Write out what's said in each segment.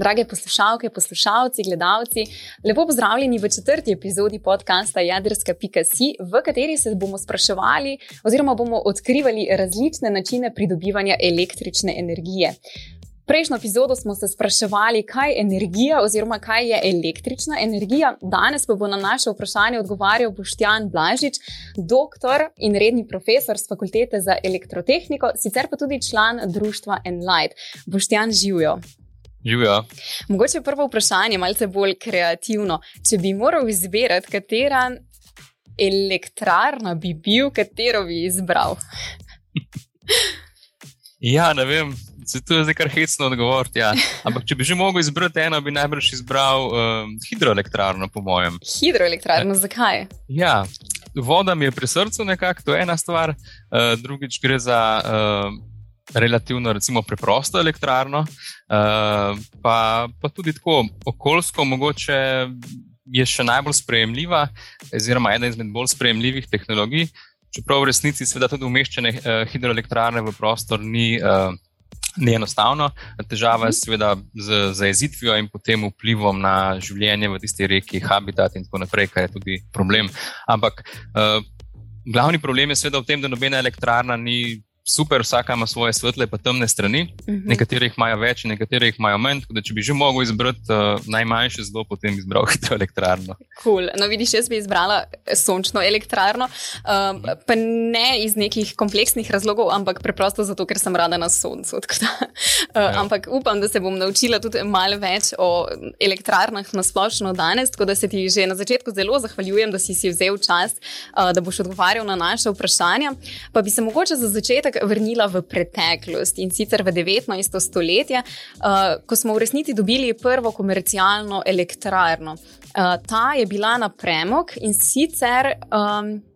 Drage poslušalke, poslušalci, gledalci, lepo pozdravljeni v četrti epizodi podcasta Jadrska.si, v kateri se bomo spraševali oziroma bomo odkrivali različne načine pridobivanja električne energije. Prejšnjo epizodo smo se spraševali, kaj je energija oziroma kaj je električna energija. Danes pa bo na naše vprašanje odgovarjal Boštjan Blažič, doktor in redni profesor z fakultete za elektrotehniko, sicer pa tudi član društva Enlight. Boštjan živijo. Živijo. Mogoče prvo vprašanje, malce bolj kreativno. Če bi moral izbirati, katera elektrarna bi bil, katero bi izbral? ja, ne vem, se tu je zdaj kar hecno odgovoriti. Ja. Ampak če bi že mogel izbrati eno, bi najbrž izbral um, hidroelektrarno, po mojem. Hidroelektrarno, zakaj? Ja. Voda mi je pri srcu, nekako, to je ena stvar, uh, drugič gre za uh, relativno recimo, preprosto elektrarno, uh, pa, pa tudi tako okoljsko, mogoče je še najbolj sprejemljiva, oziroma ena izmed bolj sprejemljivih tehnologij. Čeprav v resnici, seveda, tudi umeščanje uh, hidroelektrarne v prostor ni, uh, ni enostavno. Težava je, mhm. seveda, z zajezitvijo in potem vplivom na življenje v tisti reki, habitat in tako naprej, kar je tudi problem. Ampak uh, glavni problem je, seveda, v tem, da nobena elektrarna ni super, vsaka ima svoje svetle in temne strani. Uh mhm. -huh. Nekateri jih imajo več, nekateri jih imajo manj. Da, če bi že mogel izbrati uh, najmanjše zelo, potem bi izbral hidroelektrarno. Cool. No, vidiš, jaz bi izbrala sončno elektrarno, um, pa ne iz nekih kompleksnih razlogov, ampak preprosto zato, ker sem rada na soncu. Da, uh, ja. Ampak upam, da se bom naučila tudi malo več o elektrarnah na splošno danes. Tako da se ti že na začetku zelo zahvaljujem, da si si vzel čas, uh, da boš odgovarjal na naše vprašanja. Pa bi se mogoče za začetek vrnila v preteklost in sicer v 19. stoletje, uh, ko smo v resnici dobili prvo komercialno elektrarno. Uh, ta je bila na premog in sicer. Um,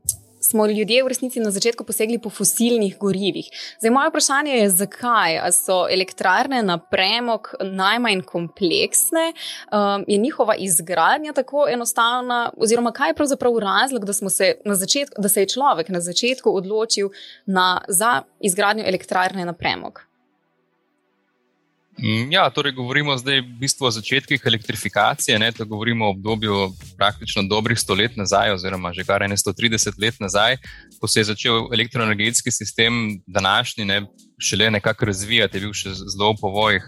smo ljudje v resnici na začetku posegli po fosilnih gorivih. Zdaj, moje vprašanje je, zakaj so elektrarne na premog najmanj kompleksne, um, je njihova izgradnja tako enostavna, oziroma kaj je pravzaprav razlog, da, se, začetku, da se je človek na začetku odločil na, za izgradnjo elektrarne na premog. Mm, ja, torej govorimo zdaj v bistvu o začetkih elektrifikacije. Ne, govorimo o obdobju praktično dobrih sto let nazaj, oziroma že kar 130 let nazaj, ko se je začel elektroenergetski sistem, današnji, ne, šele nekako razvijati, je bil še zelo po vojih.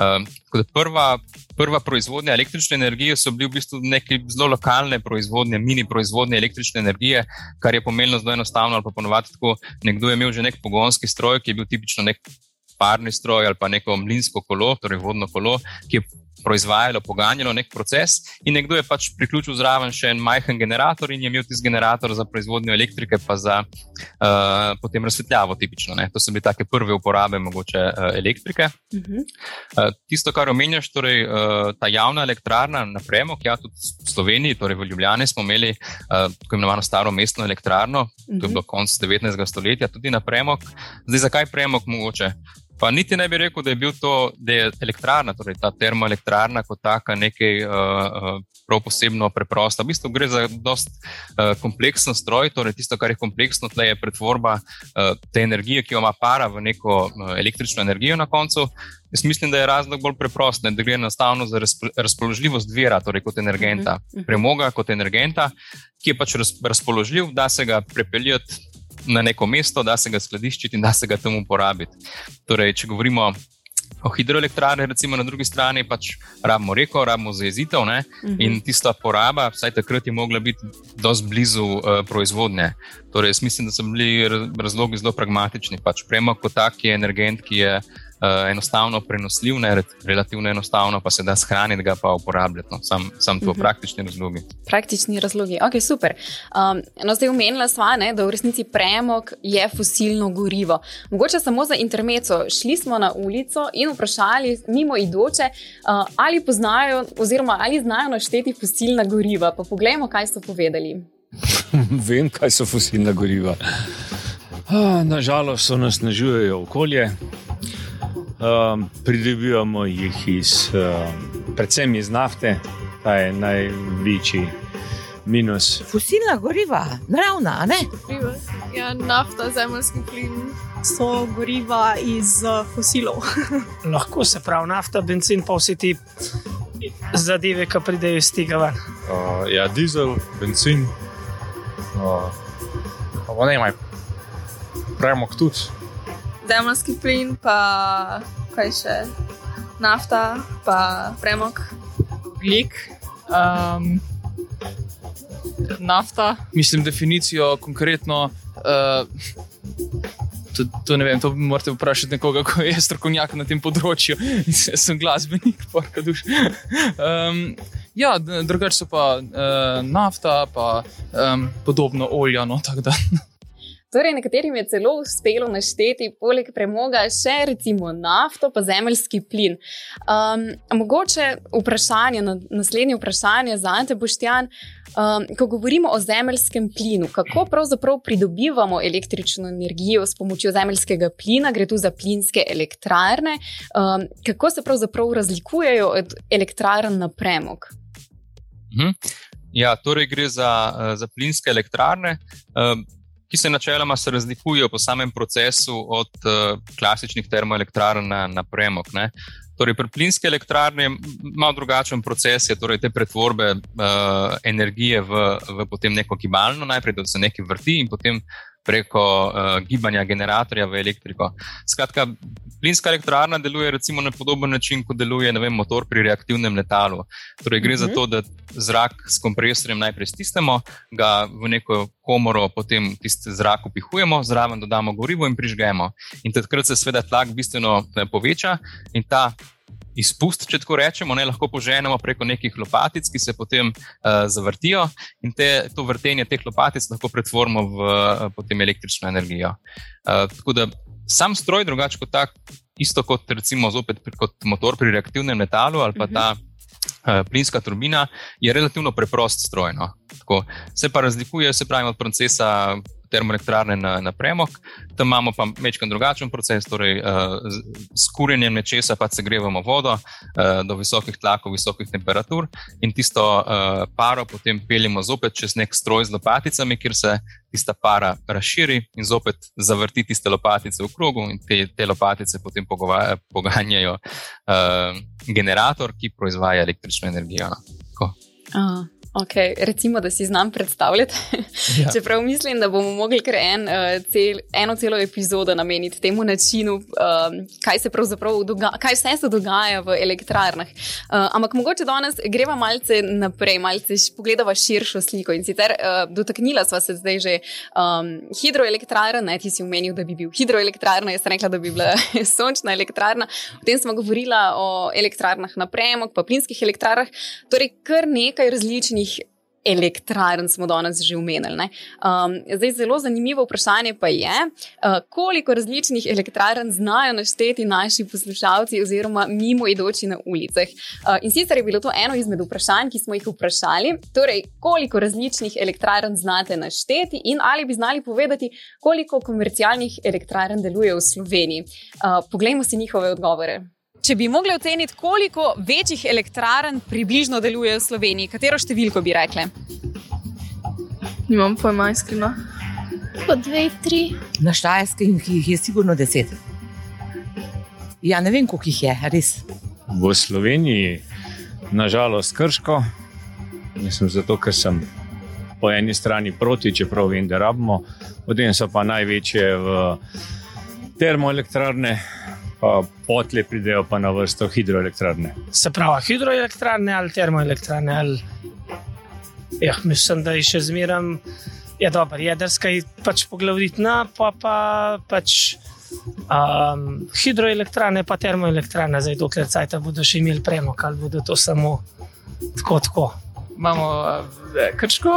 Uh, prva, prva proizvodnja električne energije so bili v bistvu neke zelo lokalne proizvodnje, mini proizvodnje električne energije, kar je pomenilo zelo enostavno. Ali pa ponovadi tako, nekdo je imel že nek pogonski stroj, ki je bil tipično nek parni stroj ali pa neko mlinsko kolo, torej vodno kolo, ki je proizvajalo, poganjalo nek proces, in nekdo je pač priključil zraven še en majhen generator in je imel tisti generator za proizvodnjo elektrike, pa za uh, potem razsvetljavo, tipično. Ne. To so bile take prve uporabe mogoče uh, elektrike. Uh -huh. uh, tisto, kar omenjaš, torej uh, ta javna elektrarna na premog, ja, tudi v Sloveniji, torej v Ljubljani smo imeli uh, tako imenovano staro mestno elektrarno, uh -huh. to je bilo konc 19. stoletja, tudi na premog. Zdaj, zakaj premog mogoče? Pa niti ne bi rekel, da je bil to, da je elektrarna, torej ta termoelektrarna kot taka nekaj uh, prav posebno preprosta. V bistvu gre za dost uh, kompleksen stroj, torej tisto, kar je kompleksno, tle je pretvorba uh, te energije, ki jo ima para v neko uh, električno energijo na koncu. Jaz mislim, da je razlog bolj preprost, ne, da gre enostavno za razpoložljivost vira, torej kot energenta, mhm. Mhm. premoga kot energenta, ki je pač razpoložljiv, da se ga prepeljati na neko mesto, da se ga skladiščiti in da se ga tam uporabiti. Torej, če govorimo o hidroelektrarni, recimo na drugi strani, pač rabimo reko, rabimo zajezitev uh mhm. -huh. in tista poraba, vsaj takrat je mogla biti dosti blizu uh, proizvodnje. Torej, mislim, da so bili razlogi zelo pragmatični. Pač premog kot tak je energent, ki je uh, enostavno prenosljiv, ne, relativno enostavno pa se da shraniti, ga pa uporabljati. No. Sam, sam to uh mhm. -huh. praktični razlogi. Praktični razlogi, ok, super. Um, no, zdaj umenila sva, ne, da v resnici premog je fosilno gorivo. Mogoče samo za intermeco. Šli smo na ulico in vprašali mimo idoče, uh, ali poznajo, oziroma ali znajo našteti fosilna goriva. Pa poglejmo, kaj so povedali. Vem, kaj so fosilna goriva. Nažalost, so nas nažujejo okolje, um, pridobivamo jih iz, um, predvsem iz nafte, ta je največji minus. Fosilna goriva, naravna, ne? Ja, nafta, zemljski plin. so goriva iz uh, fosilov. Lahko se pravi nafta, benzin, pa vse ti zadeve, ki pridejo iz tega ven. Uh, ja, dizel, benzin, uh, pa ne imaj, premog tudi. Zemljski plin, pa kaj še, nafta, pa premog. Glik, um, nafta. Mislim, definicijo konkretno. Uh, To, to ne vem, to morate vprašati nekoga, ki je strokovnjak na tem področju. Jaz sem glasbenik, porka duš. Um, ja, drugače so pa uh, nafta, pa um, podobno olja. No, Torej, nekaterim je celo uspelo našteti, poleg premoga, še recimo nafto, pa zemeljski plin. Um, mogoče vprašanje, naslednje vprašanje za Ante Boštjan. Um, ko govorimo o zemeljskem plinu, kako pravzaprav pridobivamo električno energijo s pomočjo zemeljskega plina, gre tu za plinske elektrarne, um, kako se pravzaprav razlikujejo od elektrarn na premog? Mhm. Ja, torej gre za, za plinske elektrarne. Um, ki se načeloma se razlikujejo po samem procesu od uh, klasičnih termoelektrarn na, na premog. Ne. Torej, pri plinski elektrarni je malo drugačen proces, je torej te pretvorbe uh, energije v, v potem neko gibalno, najprej da se nekaj vrti in potem preko uh, gibanja generatorja v elektriko. Skratka, plinska elektrarna deluje recimo na podoben način, kot deluje vem, motor pri reaktivnem letalu. Torej, gre uh -huh. za mhm. to, da zrak s kompresorjem najprej stisnemo, ga v neko komoro, potem tisti zrak upihujemo, zraven dodamo gorivo in prižgemo. In takrat se seveda tlak bistveno eh, poveča in ta izpust, če tako rečemo, ne lahko poženemo preko nekih lopatic, ki se potem uh, zavrtijo in te, to vrtenje teh lopatic lahko pretvorimo v uh, električno energijo. Uh, tako da sam stroj, drugače kot tak, isto kot recimo zopet kot motor pri reaktivnem metalu ali pa uh -huh. ta. Plinska turbina je relativno preprost stroj. No. Se pa razlikuje, se pravi, od procesa termoelektrarne na, na premog. Tam imamo pa večkrat drugačen proces, torej uh, s kurjenjem nečesa pa se grevamo vodo uh, do visokih tlakov, visokih temperatur in tisto uh, paro potem peljemo zopet čez nek stroj z lopaticami, kjer se tista para razširi in zopet zavrti tiste lopatice v krogu in te, te lopatice potem poganjajo uh, generator, ki proizvaja električno energijo. No. Okay, recimo, da si znam predstavljati. Ja. Čeprav mislim, da bomo mogli kar en, uh, cel, eno celo epizodo nameniti temu načinu, um, kaj se pravzaprav dogaja, kaj vse se dogaja v elektrarnah. Uh, ampak mogoče danes greva malce naprej, malce pogledava širšo sliko. In sicer uh, dotaknila sva se zdaj že um, hidroelektrarna, ne ti si omenil, da bi bil hidroelektrarna, jaz sem rekla, da bi bila sončna elektrarna. Potem smo govorila o elektrarnah na premog, pa plinskih elektrarnah. Torej, kar nekaj različnih različnih elektrarn smo danes že omenili. Um, zdaj, zelo zanimivo vprašanje pa je, uh, koliko različnih elektrarn znajo našteti naši poslušalci oziroma mimo idoči na ulicah. Uh, in sicer je bilo to eno izmed vprašanj, ki smo jih vprašali. Torej, koliko različnih elektrarn znate našteti in ali bi znali povedati, koliko komercialnih elektrarn deluje v Sloveniji. Uh, poglejmo si njihove odgovore. Če bi mogli oceniti, koliko večjih elektrarn približno deluje v Sloveniji, katero številko bi rekli? Nimam pojma, iskreno. Po dve, tri. Na Štajerskem jih je sigurno deset. Ja, ne vem, koliko jih je, res. V Sloveniji, nažalost, krško. Mislim, zato, ker sem po eni strani proti, čeprav vem, da rabimo, potem so pa največje v termoelektrarne, pa potle pridejo pa na vrsto hidroelektrarne. Se pravi, hidroelektrarne ali termoelektrarne. Ali... Ja, mislim, da je še zmeraj ja, dobro. Jedrska je pač poglavitna, pa pa pač. Um, hidroelektrane, pa termoelektrane, zdaj dokler cajt bodo še imeli premog, ali bodo to samo tako. tako. Imamo uh, krško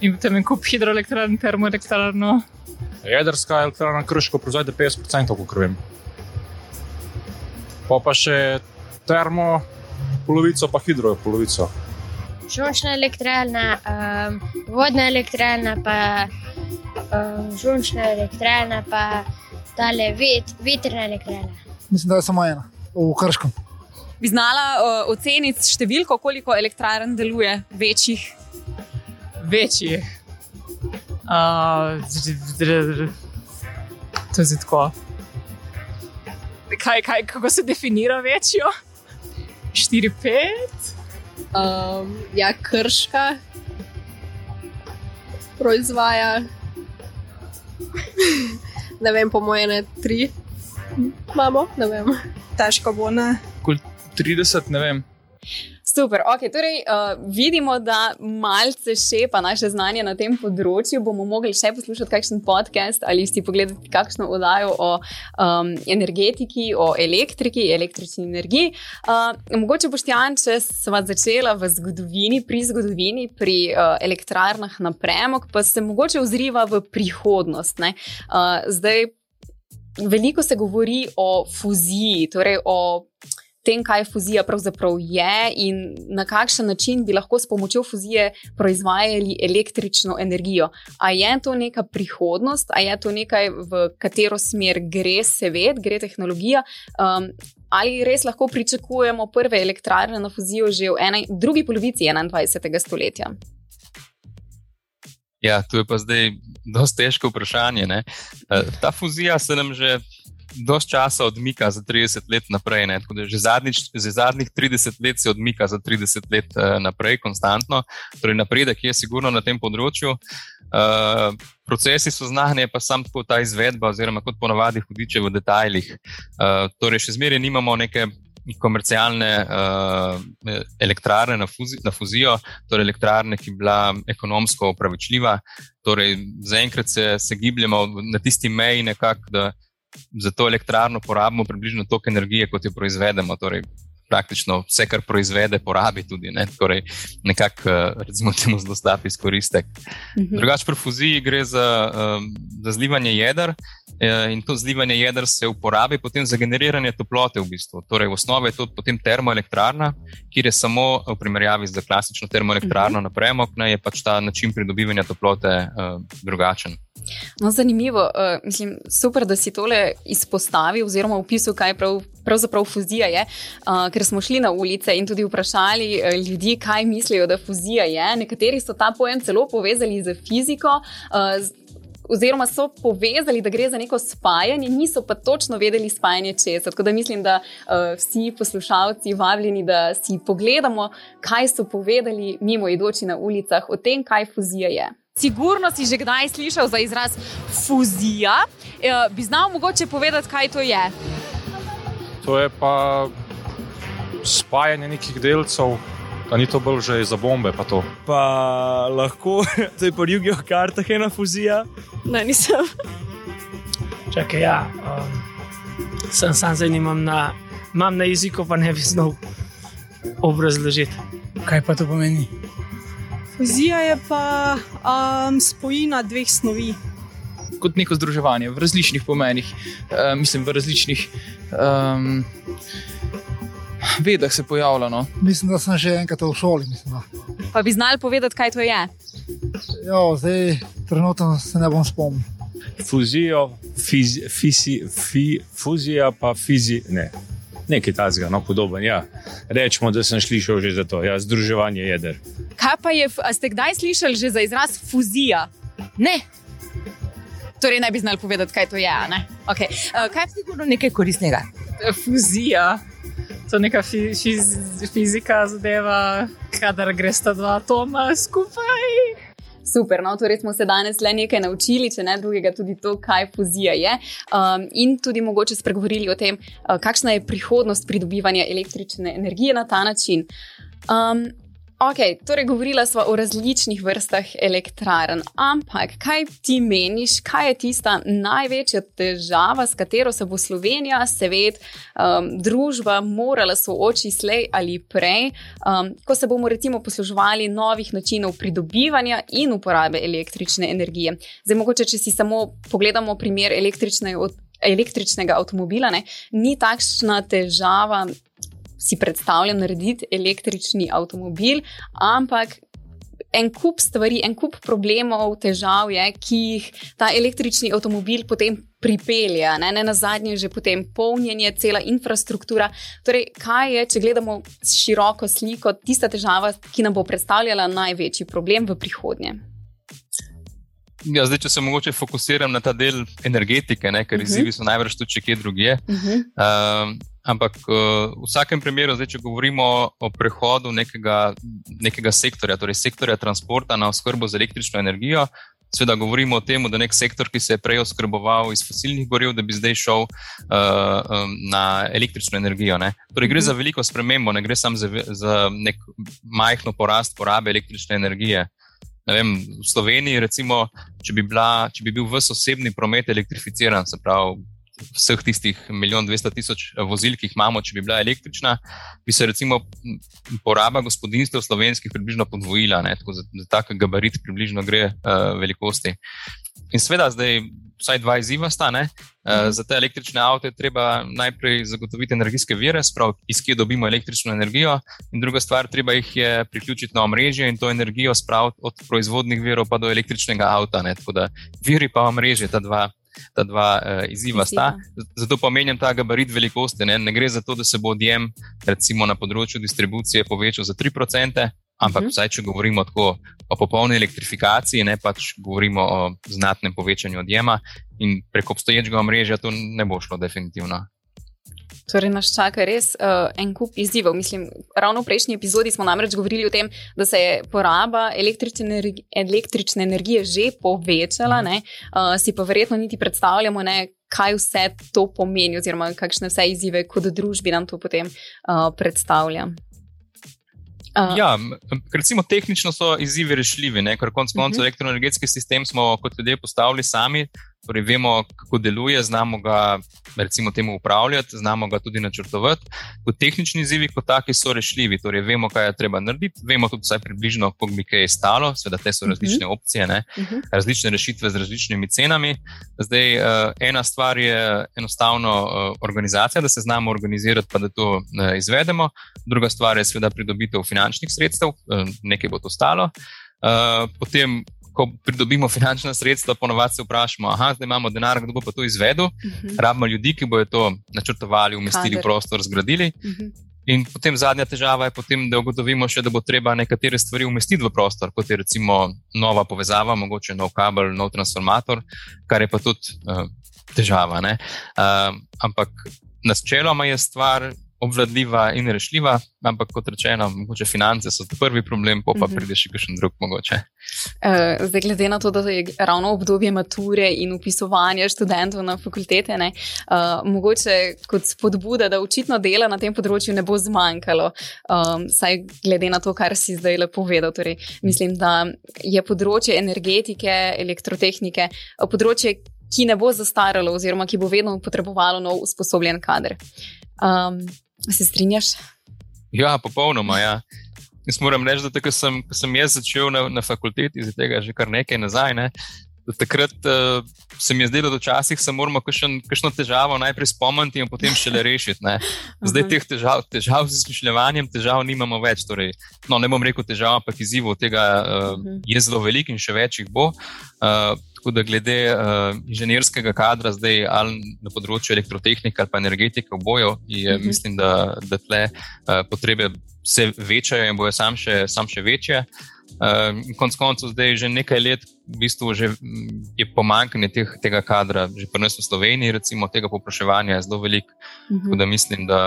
in potem en kup hidroelektrane, termoelektrane. Jedrska elektrarna krško proizvede 50%, kot vem pa pa še termo, polovico, pa hidro, polovico. Žončna elektrarna, um, vodna elektrarna, pa um, žončna elektrarna, pa tale vet, vetrna elektrarna. Mislim, da je samo ena, v Krškem. Bi znala uh, oceniti številko, koliko elektrarn deluje, večjih? Večjih. Uh, To je tako. Kaj, kaj, kako se definira večjo? 4-5? Um, ja, krška proizvaja. ne vem, po mojem, ne tri imamo, ne vem. Težko bo, ne. Kul 30, ne vem. Super, okay, torej, uh, vidimo, da malce šepa naše znanje na tem področju. Bomo mogli še poslušati kakšen podcast ali si pogledati kakšno oddajo o um, energetiki, o elektriki, električni energiji. Uh, mogoče boš Jan, če sva začela v zgodovini, pri zgodovini, pri uh, elektrarnah na premog, pa se mogoče ozriva v prihodnost. Uh, zdaj, veliko se govori o fuziji, torej o tem, kaj fuzija pravzaprav je in na kakšen način bi lahko s pomočjo fuzije proizvajali električno energijo. A je to neka prihodnost, a je to nekaj, v katero smer gre svet, gre tehnologija. Um, Ali res lahko pričakujemo prve elektrarne na fuzijo že v eni, drugi polovici 21. stoletja? Ja, to je pa zdaj dosti težko vprašanje. Ne? Ta fuzija se nam že dosti časa odmika za 30 let naprej. Že, zadnjič, že zadnjih 30 let se odmika za 30 let uh, naprej, konstantno. Torej, napredek je sigurno na tem področju. Uh, procesi so znani, pa sam tako ta izvedba, oziroma kot ponavadi, hudiče v detajlih. Uh, torej, še zmeraj nimamo neke. Komercialne uh, elektrarne na, fuzi, na fuzijo, torej elektrarne, ki bi bila ekonomsko upravičljiva. Torej, zaenkrat se, se gibljemo na tisti meji, nekako, da za to elektrarno porabimo približno toliko energije, kot jo proizvedemo. Torej, praktično vse, kar proizvede, porabi tudi. Ne? Torej, nekako, eh, recimo, temu zelo slab izkoristek. Mhm. Drugač, pri fuziji gre za, um, za zlivanje jedr. Eh, in to zlivanje jedr se uporabi potem za generiranje toplote, v bistvu. Torej, v osnovi je to potem termoelektrarna, kjer je samo v primerjavi z klasično termoelektrarno -huh. na premog, ne, je pač ta način pridobivanja toplote uh, drugačen. No, zanimivo, uh, mislim, super, da si tole izpostavil, oziroma opisal, kaj prav, pravzaprav fuzija je. Uh, ker smo šli na ulice in tudi vprašali uh, ljudi, kaj mislijo, da fuzija je. Nekateri so ta pojem celo povezali z fiziko. Uh, Oziroma, so povezali, da gre za neko spajanje, niso pa točno vedeli spajanje česa. Tako da mislim, da uh, vsi poslušalci vabljeni, da si pogledamo, kaj so povedali mimo idoči na ulicah o tem, kaj fuzija je. Sigurno si že kdaj slišal za izraz fuzija. Uh, bi znal mogoče povedati, kaj to je? To je pa spajanje nekih delcev. A ni to bolj že za bombe? Pa, pa lahko, to je po jugu kartah ena fuzija. Ne, nisem. Čakaj, ja. Um, sem sam zdaj nimam na, imam na jeziku, pa ne bi znal obrazložiti. Kaj pa to pomeni? Fuzija je pa um, spojina dveh snovi. Kot neko združevanje v različnih pomenih, uh, mislim, v različnih. Um, vedah se pojavlja. No? Mislim, da sem že enkrat v šoli. Mislim, pa bi znali povedati, kaj to je? Ja, zdaj trenutno se ne bom spomnil. Fuzijo, fizi, fizi, fi, fuzija, pa fizi. Ne. Nekaj tajnega, no, podoben. Ja. Rečemo, da sem slišal že za to, ja, združevanje jeder. Kaj pa je, ste kdaj slišali že za izraz fuzija? Ne. Torej, ne bi znali povedati, kaj to je. Okay. Uh, kaj je sigurno nekaj koristnega? Fuzija to je neka fi, fiz, fizika zadeva, kadar greš ta dva atoma skupaj. Super, no, torej smo se danes le nekaj naučili, če ne drugega, tudi to, kaj fuzija je, um, in tudi mogoče spregovorili o tem, uh, kakšna je prihodnost pridobivanja električne energije na ta način. Um, Ok, torej govorila smo o različnih vrstah elektrarn, ampak kaj ti meniš, kaj je tista največja težava, s katero se bo Slovenija, svet, um, družba morala soočiti slej ali prej, um, ko se bomo recimo posluževali novih načinov pridobivanja in uporabe električne energije. Zdaj, mogoče, če si samo pogledamo primer električne. Električnega avtomobila ne, ni takšna težava, si predstavljam narediti električni avtomobil, ampak. En kup stvari, en kup problemov, težav je, ki jih ta električni avtomobil potem pripelje, ne, ne na zadnje, že potem polnjenje, cela infrastruktura. Torej, kaj je, če gledamo široko sliko, tista težava, ki nam bo predstavljala največji problem v prihodnje? Ja, zdaj, če se mogoče fokusiram na ta del energetike, ne, ker Mhm. izzivi so najbrž tudi če kje drugje. Mhm. Um, ampak uh, v vsakem primeru, zdaj, če govorimo o prehodu nekega, nekega sektorja, torej sektorja transporta na oskrbo z električno energijo, seveda govorimo o tem, da nek sektor, ki se je prej oskrboval iz fosilnih goriv, da bi zdaj šel uh, um, na električno energijo. Ne. Torej, gre Mhm. za veliko spremembo, ne gre samo za, za nek majhno porast porabe električne energije. Ne Vem, v Sloveniji, recimo, če bi, bila, če bi bil vse osebni promet elektrificiran, se pravi, vseh tistih milijon dvesto tisoč vozil, ki jih imamo, če bi bila električna, bi se recimo poraba gospodinstv slovenskih približno podvojila. Ne, tako za, za tak gabarit približno gre uh, velikosti. In seveda, zdaj vsaj dva izziva sta. Ne? Uh, za te električne avto je treba najprej zagotoviti energijske vire, sprav, iz kje dobimo električno energijo, in druga stvar, treba jih je priključiti na omrežje in to energijo spraviti od proizvodnih virov pa do električnega avta. Ne? Tako da viri pa omrežje, ta dva. Ta dva uh, izziva sta. Zato pa menjam ta gabarit velikosti. Ne? ne gre za to, da se bo odjem, recimo na področju distribucije, povečal za 3%, ampak Mhm. vsaj če govorimo tako o popolni elektrifikaciji, ne pač govorimo o znatnem povečanju odjema in preko obstoječega omrežja to ne bo šlo definitivno. Torej, nas čaka res uh, en kup izzivov. Mislim, ravno v prejšnji epizodi smo namreč govorili o tem, da se je poraba električne, energi električne energije že povečala, ne? uh, si pa verjetno niti predstavljamo, ne, kaj vse to pomeni, oziroma kakšne vse izzive kot družbi nam to potem uh, predstavlja. Uh, Ja, recimo tehnično so izzivi rešljivi, ne? ker konec koncev Mhm. elektroenergetski sistem smo kot ljudje postavili sami, torej vemo, kako deluje, znamo ga recimo temu upravljati, znamo ga tudi načrtovati. Kot tehnični izzivi kot taki so rešljivi, torej vemo, kaj je treba narediti, vemo tudi vsaj približno, koliko bi kaj stalo, seveda te so Mhm. različne opcije, ne? Mhm. različne rešitve z različnimi cenami. Zdaj, uh, ena stvar je enostavno uh, organizacija, da se znamo organizirati, pa da to uh, izvedemo. Druga stvar je seveda pridobitev finančnih sredstev, uh, nekaj bo to stalo. Uh, potem, ko pridobimo finančna sredstva, ponovadi se vprašamo, da zdaj imamo denar, kdo bo pa to izvedel. Mhm. Rabimo ljudi, ki bodo to načrtovali, umestili Kader. v prostor, zgradili. Mhm. In potem zadnja težava je, potem, da ugotovimo še, da bo treba nekatere stvari umestiti v prostor, kot je recimo nova povezava, mogoče nov kabel, nov transformator, kar je pa tudi uh, težava. Uh, ampak načeloma je stvar obvladljiva in rešljiva, ampak kot rečeno, mogoče finance so prvi problem, pa, pa Mhm. pride še kakšen drug mogoče. Uh, zdaj, glede na to, da je ravno obdobje mature in upisovanja študentov na fakultete, ne, uh, mogoče kot spodbuda, da očitno dela na tem področju ne bo zmanjkalo. Um, saj glede na to, kar si zdaj lepo povedal. Torej, mislim, da je področje energetike, elektrotehnike uh, področje, ki ne bo zastaralo, oziroma ki bo vedno potrebovalo nov usposobljen kader. Um, se strinjaš? Ja, popolnoma. Ja. Jaz moram reči, da ko sem, ko sem jaz začel na, na fakulteti, iz tega že kar nekaj nazaj, ne, da takrat uh, se mi je zdelo, da včasih se moramo kakšno težavo najprej spomniti in potem šele rešiti. Ne. Zdaj teh težav, težav z izmišljevanjem, težav nimamo več. Torej, no, ne bom rekel težav, ampak izzivov tega uh, je zelo veliko in še več jih bo. Uh, tako da glede uh, inženirskega kadra, zdaj ali na področju elektrotehnike ali pa energetike, obojo, je, Mhm. mislim, da, da tle uh, potrebe se večajo in bojo sam še, sam še večje. Uh, konc koncev, zdaj že nekaj let v bistvu že, je pomankanje teh, tega kadra, že pri nas v Sloveniji, recimo, tega popraševanja je zelo veliko. Mhm. Tako da mislim, da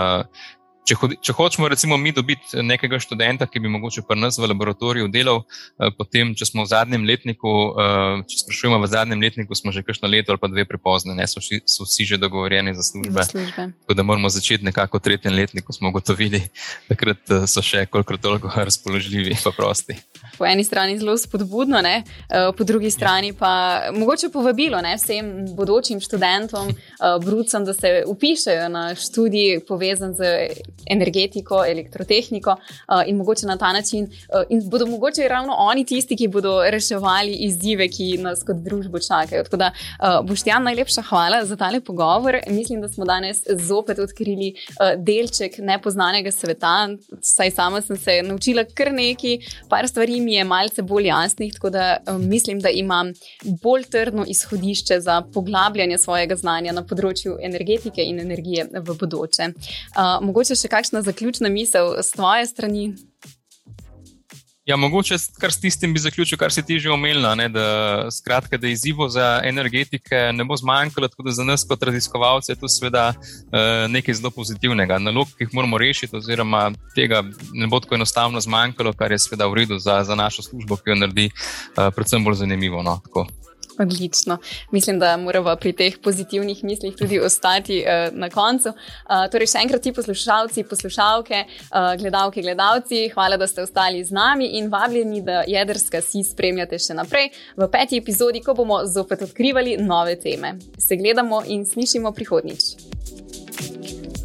če, hodi, če hočemo, recimo, mi dobiti nekega študenta, ki bi mogoče pri nas v laboratoriju delal, eh, potem, če smo v zadnjem letniku, eh, če sprašujemo v zadnjem letniku, smo že kakšno leto ali pa dve prepozni, ne so, vsi- so vsi že dogovorjeni za službe. Za službe. Tako da moramo začeti nekako v tretjem letniku, smo ugotovili, takrat eh, so še kolikor toliko razpoložljivi in prosti. po eni strani zelo spodbudno, ne? eh, po drugi strani pa mogoče povabilo ne? vsem bodočim študentom, eh, brucem, da se upišajo na študij povezan z energetiko, elektrotehniko eh, in mogoče na ta način, eh, in bodo mogoče ravno oni tisti, ki bodo reševali izzive, ki nas kot družbo čakajo. Tako da, eh, Boštjan, najlepša hvala za tale pogovor. Mislim, da smo danes zopet odkrili eh, delček nepoznanega sveta. Saj sama sem se naučila kar nekaj, par stvari mi je malce bolj jasnih, tako da eh, mislim, da imam bolj trdno izhodišče za poglabljanje svojega znanja na področju energetike in energije v bodoče. Uh, mogoče še kakšna zaključna misel z tvoje strani? Ja, mogoče kar s tistim bi zaključil, kar si ti že omenila, ne, da, skratka, da izzivo za energetike ne bo zmanjkalo, tako da za nas kot raziskovalce je to seveda uh, nekaj zelo pozitivnega. Nalog, ki jih moramo rešiti, oziroma tega ne bo tako enostavno zmanjkalo, kar je seveda v redu za, za našo službo, ki jo naredi uh, predvsem bolj zanimivo. No, Odlično. Mislim, da moramo pri teh pozitivnih mislih tudi ostati uh, na koncu. Uh, torej, še enkrat, ti poslušalci, poslušalke, uh, gledalke, gledalci, hvala, da ste ostali z nami in vabljeni, da jedrska si spremljate še naprej v peti epizodi, ko bomo zopet odkrivali nove teme. Se gledamo in slišimo prihodnjič.